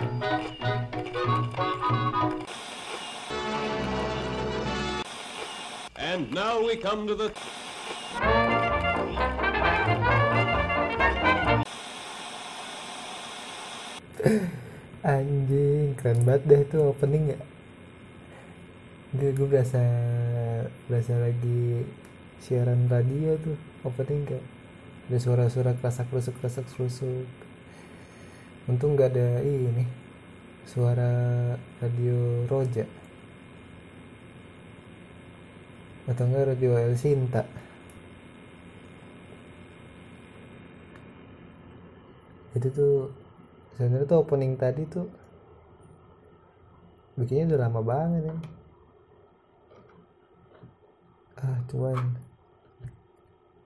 And now we come to the anjing keren banget deh itu opening ya. Gue gue berasa berasa lagi siaran radio tuh opening kayak ada suara-suara kerasak kerusuk kerasak kerusuk untung nggak ada ini suara radio Roja. Atau enggak radio El Sinta? Itu tuh sebenarnya tuh opening tadi tuh bikinnya udah lama banget ya. Ah cuman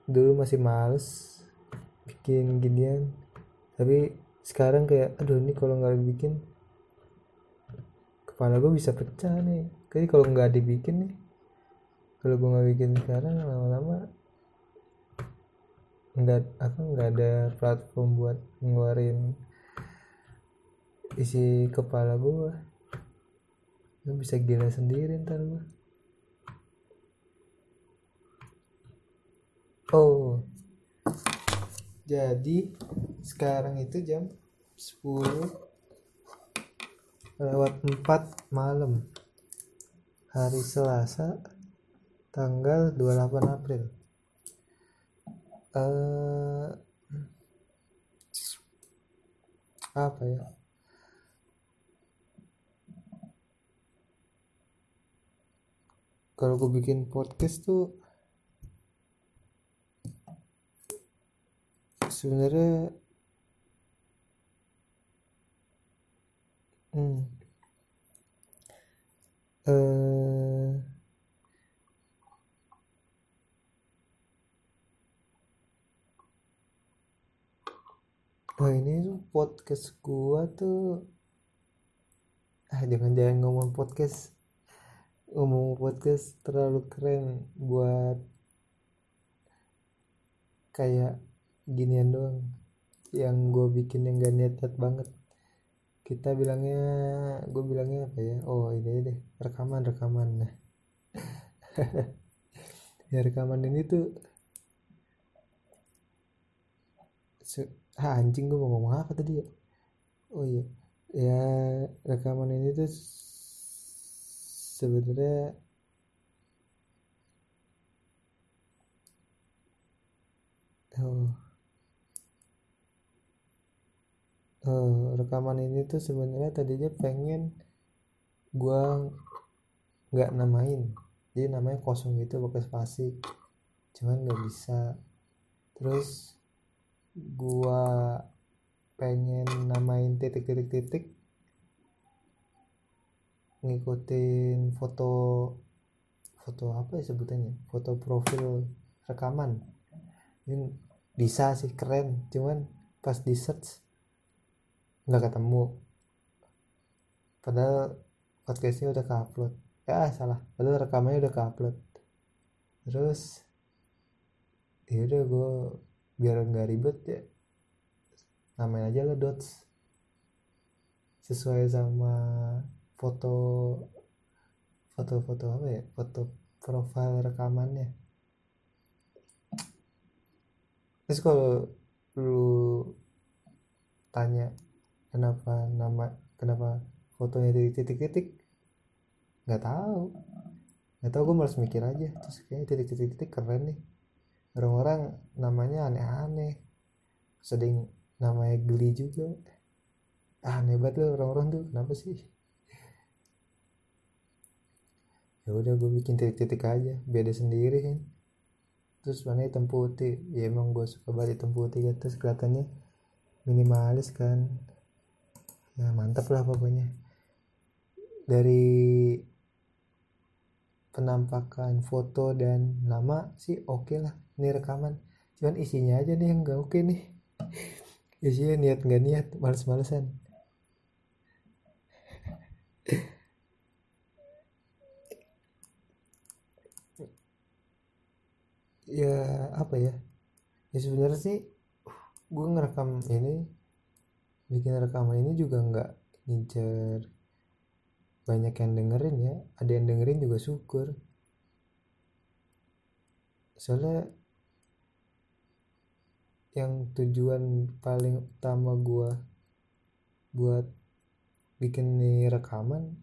dulu masih males bikin ginian tapi sekarang kayak aduh ini kalau nggak dibikin kepala gue bisa pecah nih. Jadi kalau nggak dibikin nih kalau gue nggak bikin sekarang lama-lama nggak apa nggak ada platform buat ngeluarin isi kepala gue gue bisa gila sendiri ntar gue oh jadi sekarang itu jam 10 lewat 4 malam. Hari Selasa tanggal 28 April. Eh apa ya? Kalau gue bikin podcast tuh sebenarnya hmm, eh oh ini tuh podcast gua tuh. Ah jangan-jangan ngomong podcast. Ngomong podcast terlalu keren buat kayak ginian doang. Yang gue bikin yang gak niat niat banget kita bilangnya gue bilangnya apa ya? Oh ini deh rekaman rekaman. Nah. Ya rekaman ini tuh se- ah, anjing gue mau ngomong apa tadi ya? Oh iya. Ya rekaman ini tuh sebenarnya oh Eh, rekaman ini tuh sebenarnya tadinya pengen gua nggak namain. Jadi namanya kosong gitu pakai spasi. Cuman nggak bisa. Terus gua pengen namain titik-titik titik ngikutin foto foto apa ya sebutannya? Foto profil rekaman. Ini bisa sih keren. Cuman pas di search nggak ketemu. Padahal podcastnya udah ke-upload. Ya salah. Padahal rekamannya udah ke-upload. Terus ya udah gue biar nggak ribet ya namain aja lah dots. Sesuai sama foto foto-foto apa ya? Foto profil rekamannya. Terus kalau lu tanya kenapa nama kenapa fotonya titik-titik-titik nggak tahu. Nggak tahu gue malas mikir aja. Terus kayaknya titik-titik-titik keren nih. Orang-orang namanya aneh-aneh. Sedang namanya geli juga. Ah aneh banget loh orang-orang tuh. Kenapa sih? Ya udah gue bikin titik-titik aja. Beda sendiri kan? Terus mana hitam putih. Ya emang gue suka banget hitam putih kan? Terus kelihatannya minimalis kan ya mantap lah pokoknya. Dari penampakan foto dan nama sih oke okay lah ini rekaman. Cuman isinya aja nih yang gak oke okay nih. Isinya niat nggak niat males-malesan. Ya apa ya? Ya sebenarnya sih gue ngerekam ini bikin rekaman ini juga nggak ngincer banyak yang dengerin ya. Ada yang dengerin juga syukur. Soalnya yang tujuan paling utama gua buat bikin nih rekaman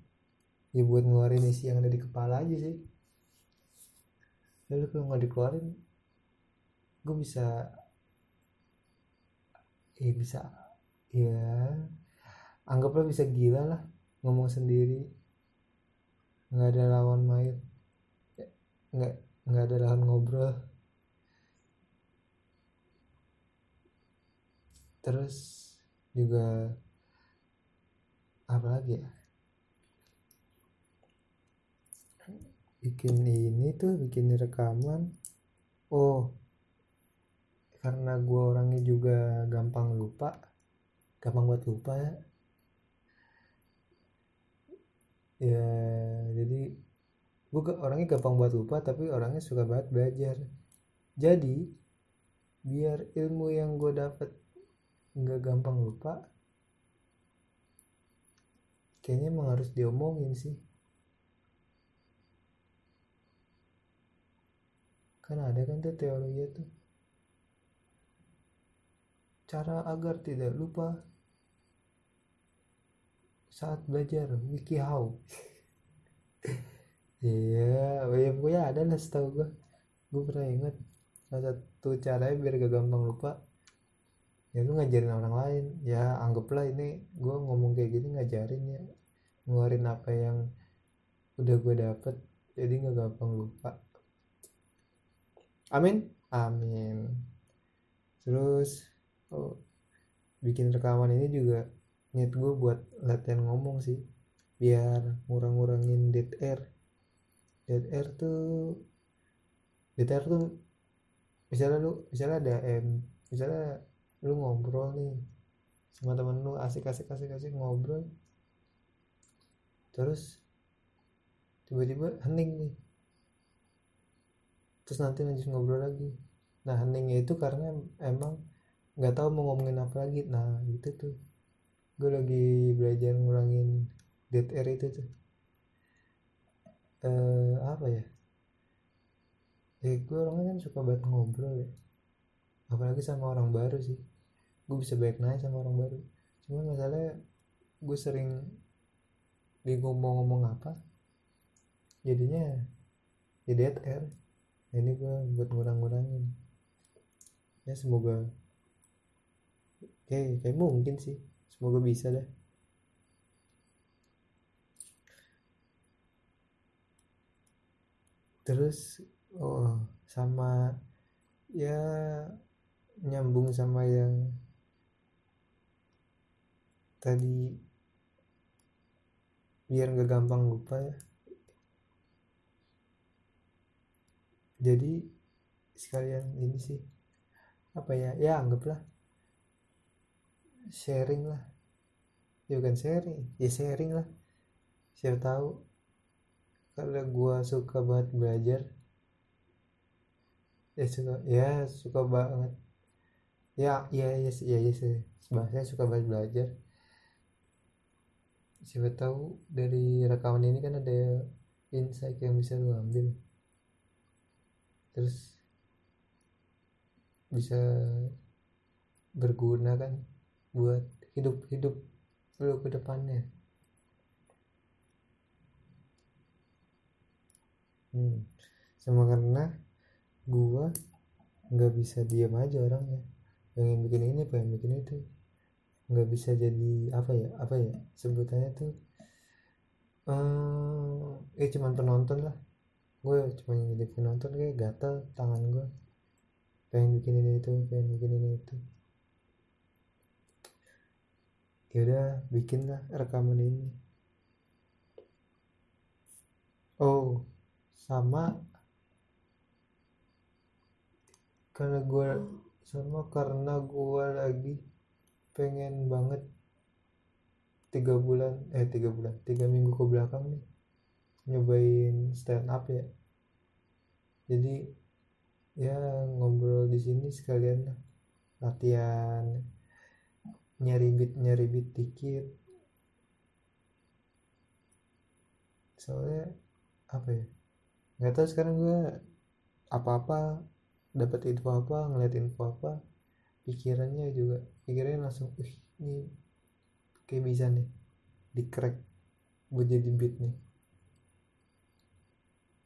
ya buat ngeluarin isi yang ada di kepala aja sih. Lalu kalau nggak dikeluarin gue bisa ya bisa ya anggaplah bisa gila lah ngomong sendiri. Nggak ada lawan main. Nggak nggak ada lawan ngobrol. Terus juga apa lagi ya? Bikin ini tuh bikin rekaman. Oh karena gue orangnya juga gampang lupa gampang buat lupa ya. Ya jadi gue orangnya gampang buat lupa tapi orangnya suka banget belajar. Jadi biar ilmu yang gue dapet nggak gampang lupa kayaknya emang harus diomongin sih. Kan ada kan tuh teorinya tuh. Cara agar tidak lupa saat belajar wiki how iya yeah, ya ada lah setahu gue gue pernah ingat salah satu caranya biar gak gampang lupa. Ya lu ngajarin orang lain. Ya anggaplah ini gue ngomong kayak gini ngajarin ya. Ngeluarin apa yang udah gue dapet jadi nggak gampang lupa. Amin? Amin. Terus oh, bikin rekaman ini juga niat gue buat latihan ngomong sih biar ngurang-ngurangin dead air. Dead air tuh dead air tuh misalnya lu misalnya ada M misalnya lu ngobrol nih sama temen lu asik asik asik asik ngobrol. Terus tiba-tiba hening nih. Terus nanti lanjut ngobrol lagi. Nah heningnya itu karena emang nggak tahu mau ngomongin apa lagi. Nah gitu tuh gue lagi belajar ngurangin dead air itu tuh. Eh apa ya? Ya gue orangnya kan suka banget ngobrol ya. Apalagi sama orang baru sih. Gue bisa baik naik sama orang baru. Cuma masalahnya gue sering bingung mau ngomong apa jadinya ya dead air. Ini gue buat ngurang-ngurangin. Ya semoga kayak kayak mungkin sih semoga bisa deh. Terus oh sama ya nyambung sama yang tadi. Biar nggak gampang lupa ya. Jadi sekalian ini sih. Apa ya? Ya anggaplah. Sharing lah ya kan sharing ya sharing lah. Siapa tahu karena gue suka banget belajar. Ya suka ya suka banget. Ya ya ya ya ya, ya, bahasanya suka banget belajar. Siapa tahu dari rekaman ini kan ada insight yang bisa lu ambil. Terus bisa berguna kan buat hidup hidup 10 ke depannya. Hmm. Sama karena gua nggak bisa diam aja orangnya. Pengen bikin ini, pengen bikin itu. Nggak bisa jadi apa ya? Apa ya? Sebutannya tuh Uh, eh ya cuman penonton lah gue cuma jadi penonton kayak gatal tangan gue pengen bikin ini itu pengen bikin ini itu ya udah bikin lah rekaman ini. Oh sama karena gue sama karena gue lagi pengen banget tiga bulan eh tiga bulan tiga minggu ke belakang nih nyobain stand up ya. Jadi ya ngobrol di sini sekalian latihan nyari beat dikit. Soalnya apa ya nggak tahu sekarang gue apa-apa dapat info apa ngeliat info apa pikirannya juga pikirannya langsung ih ini kayak bisa nih di crack buat jadi beat nih.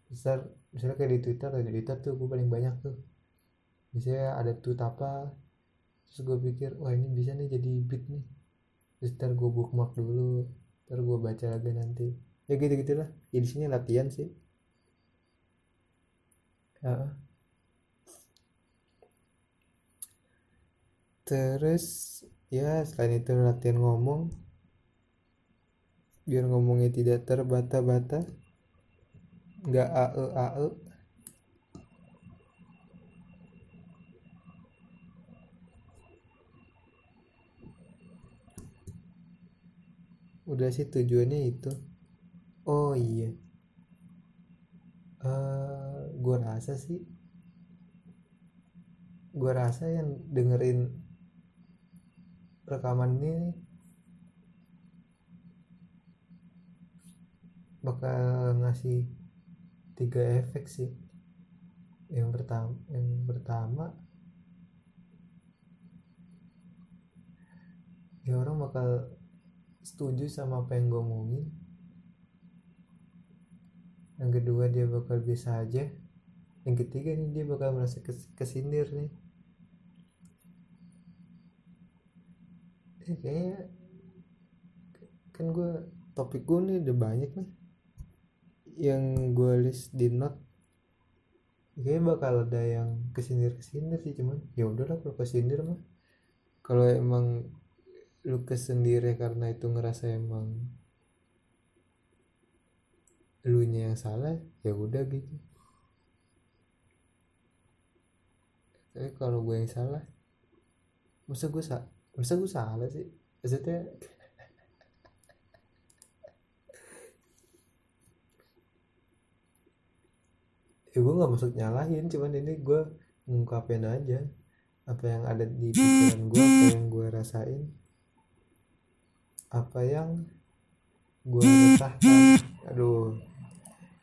Besar misalnya kayak di twitter di twitter tuh gue paling banyak tuh. Misalnya ada tweet apa terus gue pikir wah ini bisa nih jadi beat nih. Terus ntar gue bookmark dulu ntar gue baca lagi nanti. Ya gitu gitulah ya di sini latihan sih. Heeh. terus ya selain itu latihan ngomong biar ngomongnya tidak terbata-bata nggak ae ae udah sih tujuannya itu. Oh iya. Eh gua rasa sih gua rasa yang dengerin rekaman ini bakal ngasih tiga efek sih. Yang pertama yang pertama ya orang bakal setuju sama apa yang gue omongin. Yang kedua dia bakal biasa aja. Yang ketiga nih dia bakal merasa kes- kesindir nih. Eh, kayaknya kan gue topik gue nih udah banyak nih. Yang gue list di note. Kayaknya bakal ada yang kesindir kesindir sih cuman ya udahlah kalau kesindir mah. Kalau emang lu kesendiri karena itu ngerasa emang lu nya yang salah ya udah gitu. Tapi kalau gue yang salah masa gue sa masa gue salah sih? Maksudnya ya gue nggak maksud nyalahin cuman ini gue ngungkapin aja apa yang ada di pikiran gue apa yang gue rasain apa yang gue resahkan aduh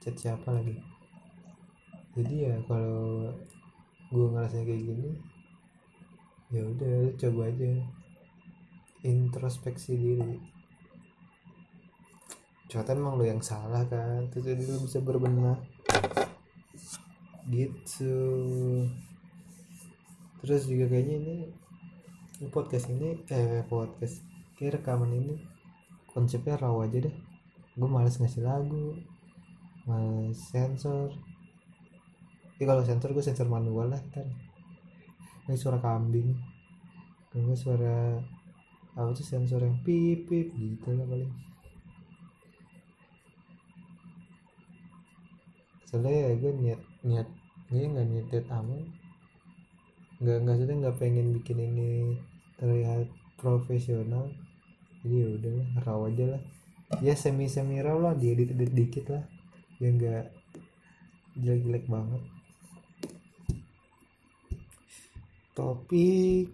chat siapa lagi? Jadi ya kalau gue ngerasain kayak gini ya udah lu coba aja. Introspeksi diri. Ternyata emang lo yang salah kan? Terus jadi lu bisa berbenah. Gitu. Terus juga kayaknya ini podcast ini eh podcast kayak rekaman ini. Konsepnya raw aja deh. Gue males ngasih lagu males sensor. Ya kalau sensor gue sensor manual lah ntar. Ini suara kambing. Nggak suara apa tuh sensor yang pip pip gitu lah paling. Soalnya ya gue niat niat ini nggak niat niat aman nggak nggak sudah nggak pengen bikin ini terlihat profesional jadi ya udah raw aja lah. Ya semi semi raw lah diedit edit dikit lah. Ya nggak jelek jelek banget. Topik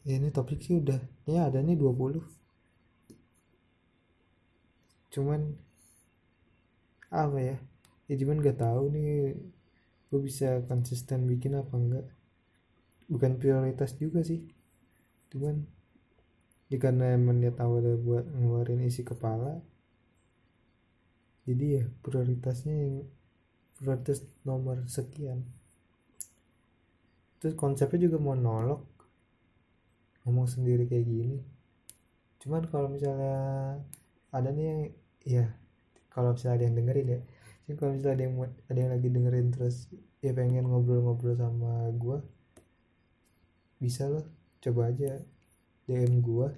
ya ini topik sih udah ya ada nih 20 cuman apa ya? Ya cuman gak tahu nih gue bisa konsisten bikin apa enggak bukan prioritas juga sih. Cuman karena emang niat awalnya buat ngeluarin isi kepala jadi ya prioritasnya yang prioritas nomor sekian. Terus konsepnya juga monolog ngomong sendiri kayak gini. Cuman kalau misalnya ada nih yang ya kalau misalnya ada yang dengerin ya. Jadi kalau misalnya ada yang ada yang lagi dengerin terus ya pengen ngobrol-ngobrol sama gua bisa loh coba aja DM gua.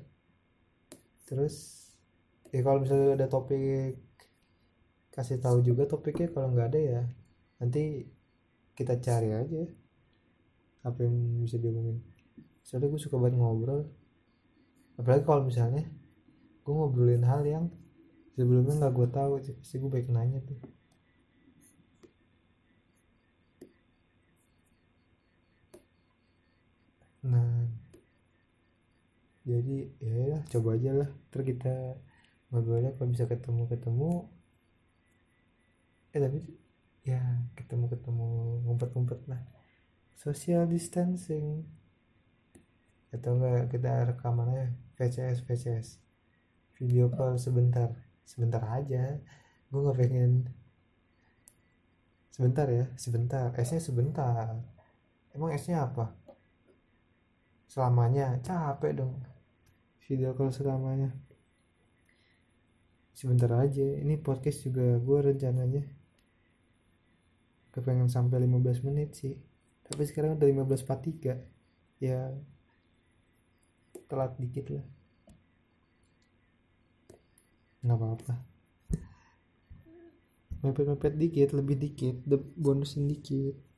Terus ya kalau misalnya ada topik kasih tahu juga topiknya kalau nggak ada ya nanti kita cari aja apa yang bisa diomongin. Soalnya gue suka banget ngobrol. Apalagi kalau misalnya gue ngobrolin hal yang sebelumnya nggak gue tahu sih gue baik nanya tuh nah jadi ya coba aja lah. Terus kita ngobrolnya kalau bisa ketemu ketemu eh tapi ya ketemu ketemu ngumpet ngumpet lah. Social distancing. Atau enggak kita rekaman aja VCS VCS video call sebentar. Sebentar aja. Gue nggak pengen. Sebentar ya sebentar. S nya sebentar. Emang S nya apa? Selamanya. Capek dong video call selamanya. Sebentar aja ini podcast juga gue rencananya kepengen sampai 15 menit sih. Tapi sekarang udah 15.43 ya telat dikit lah. Nggak apa-apa. Mepet-mepet dikit lebih dikit bonusin dikit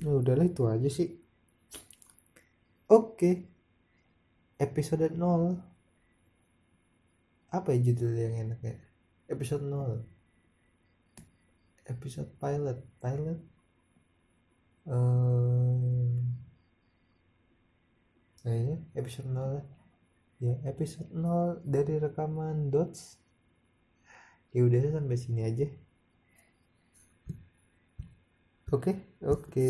Nah, udahlah itu aja sih. Oke. Episode 0. Apa ya judul yang enak ya? Episode 0. Episode pilot. Pilot. Ehm, kayaknya episode 0 lah. Ya, episode 0 dari rekaman Dots. Ya udah sampai sini aja. Oke, oke.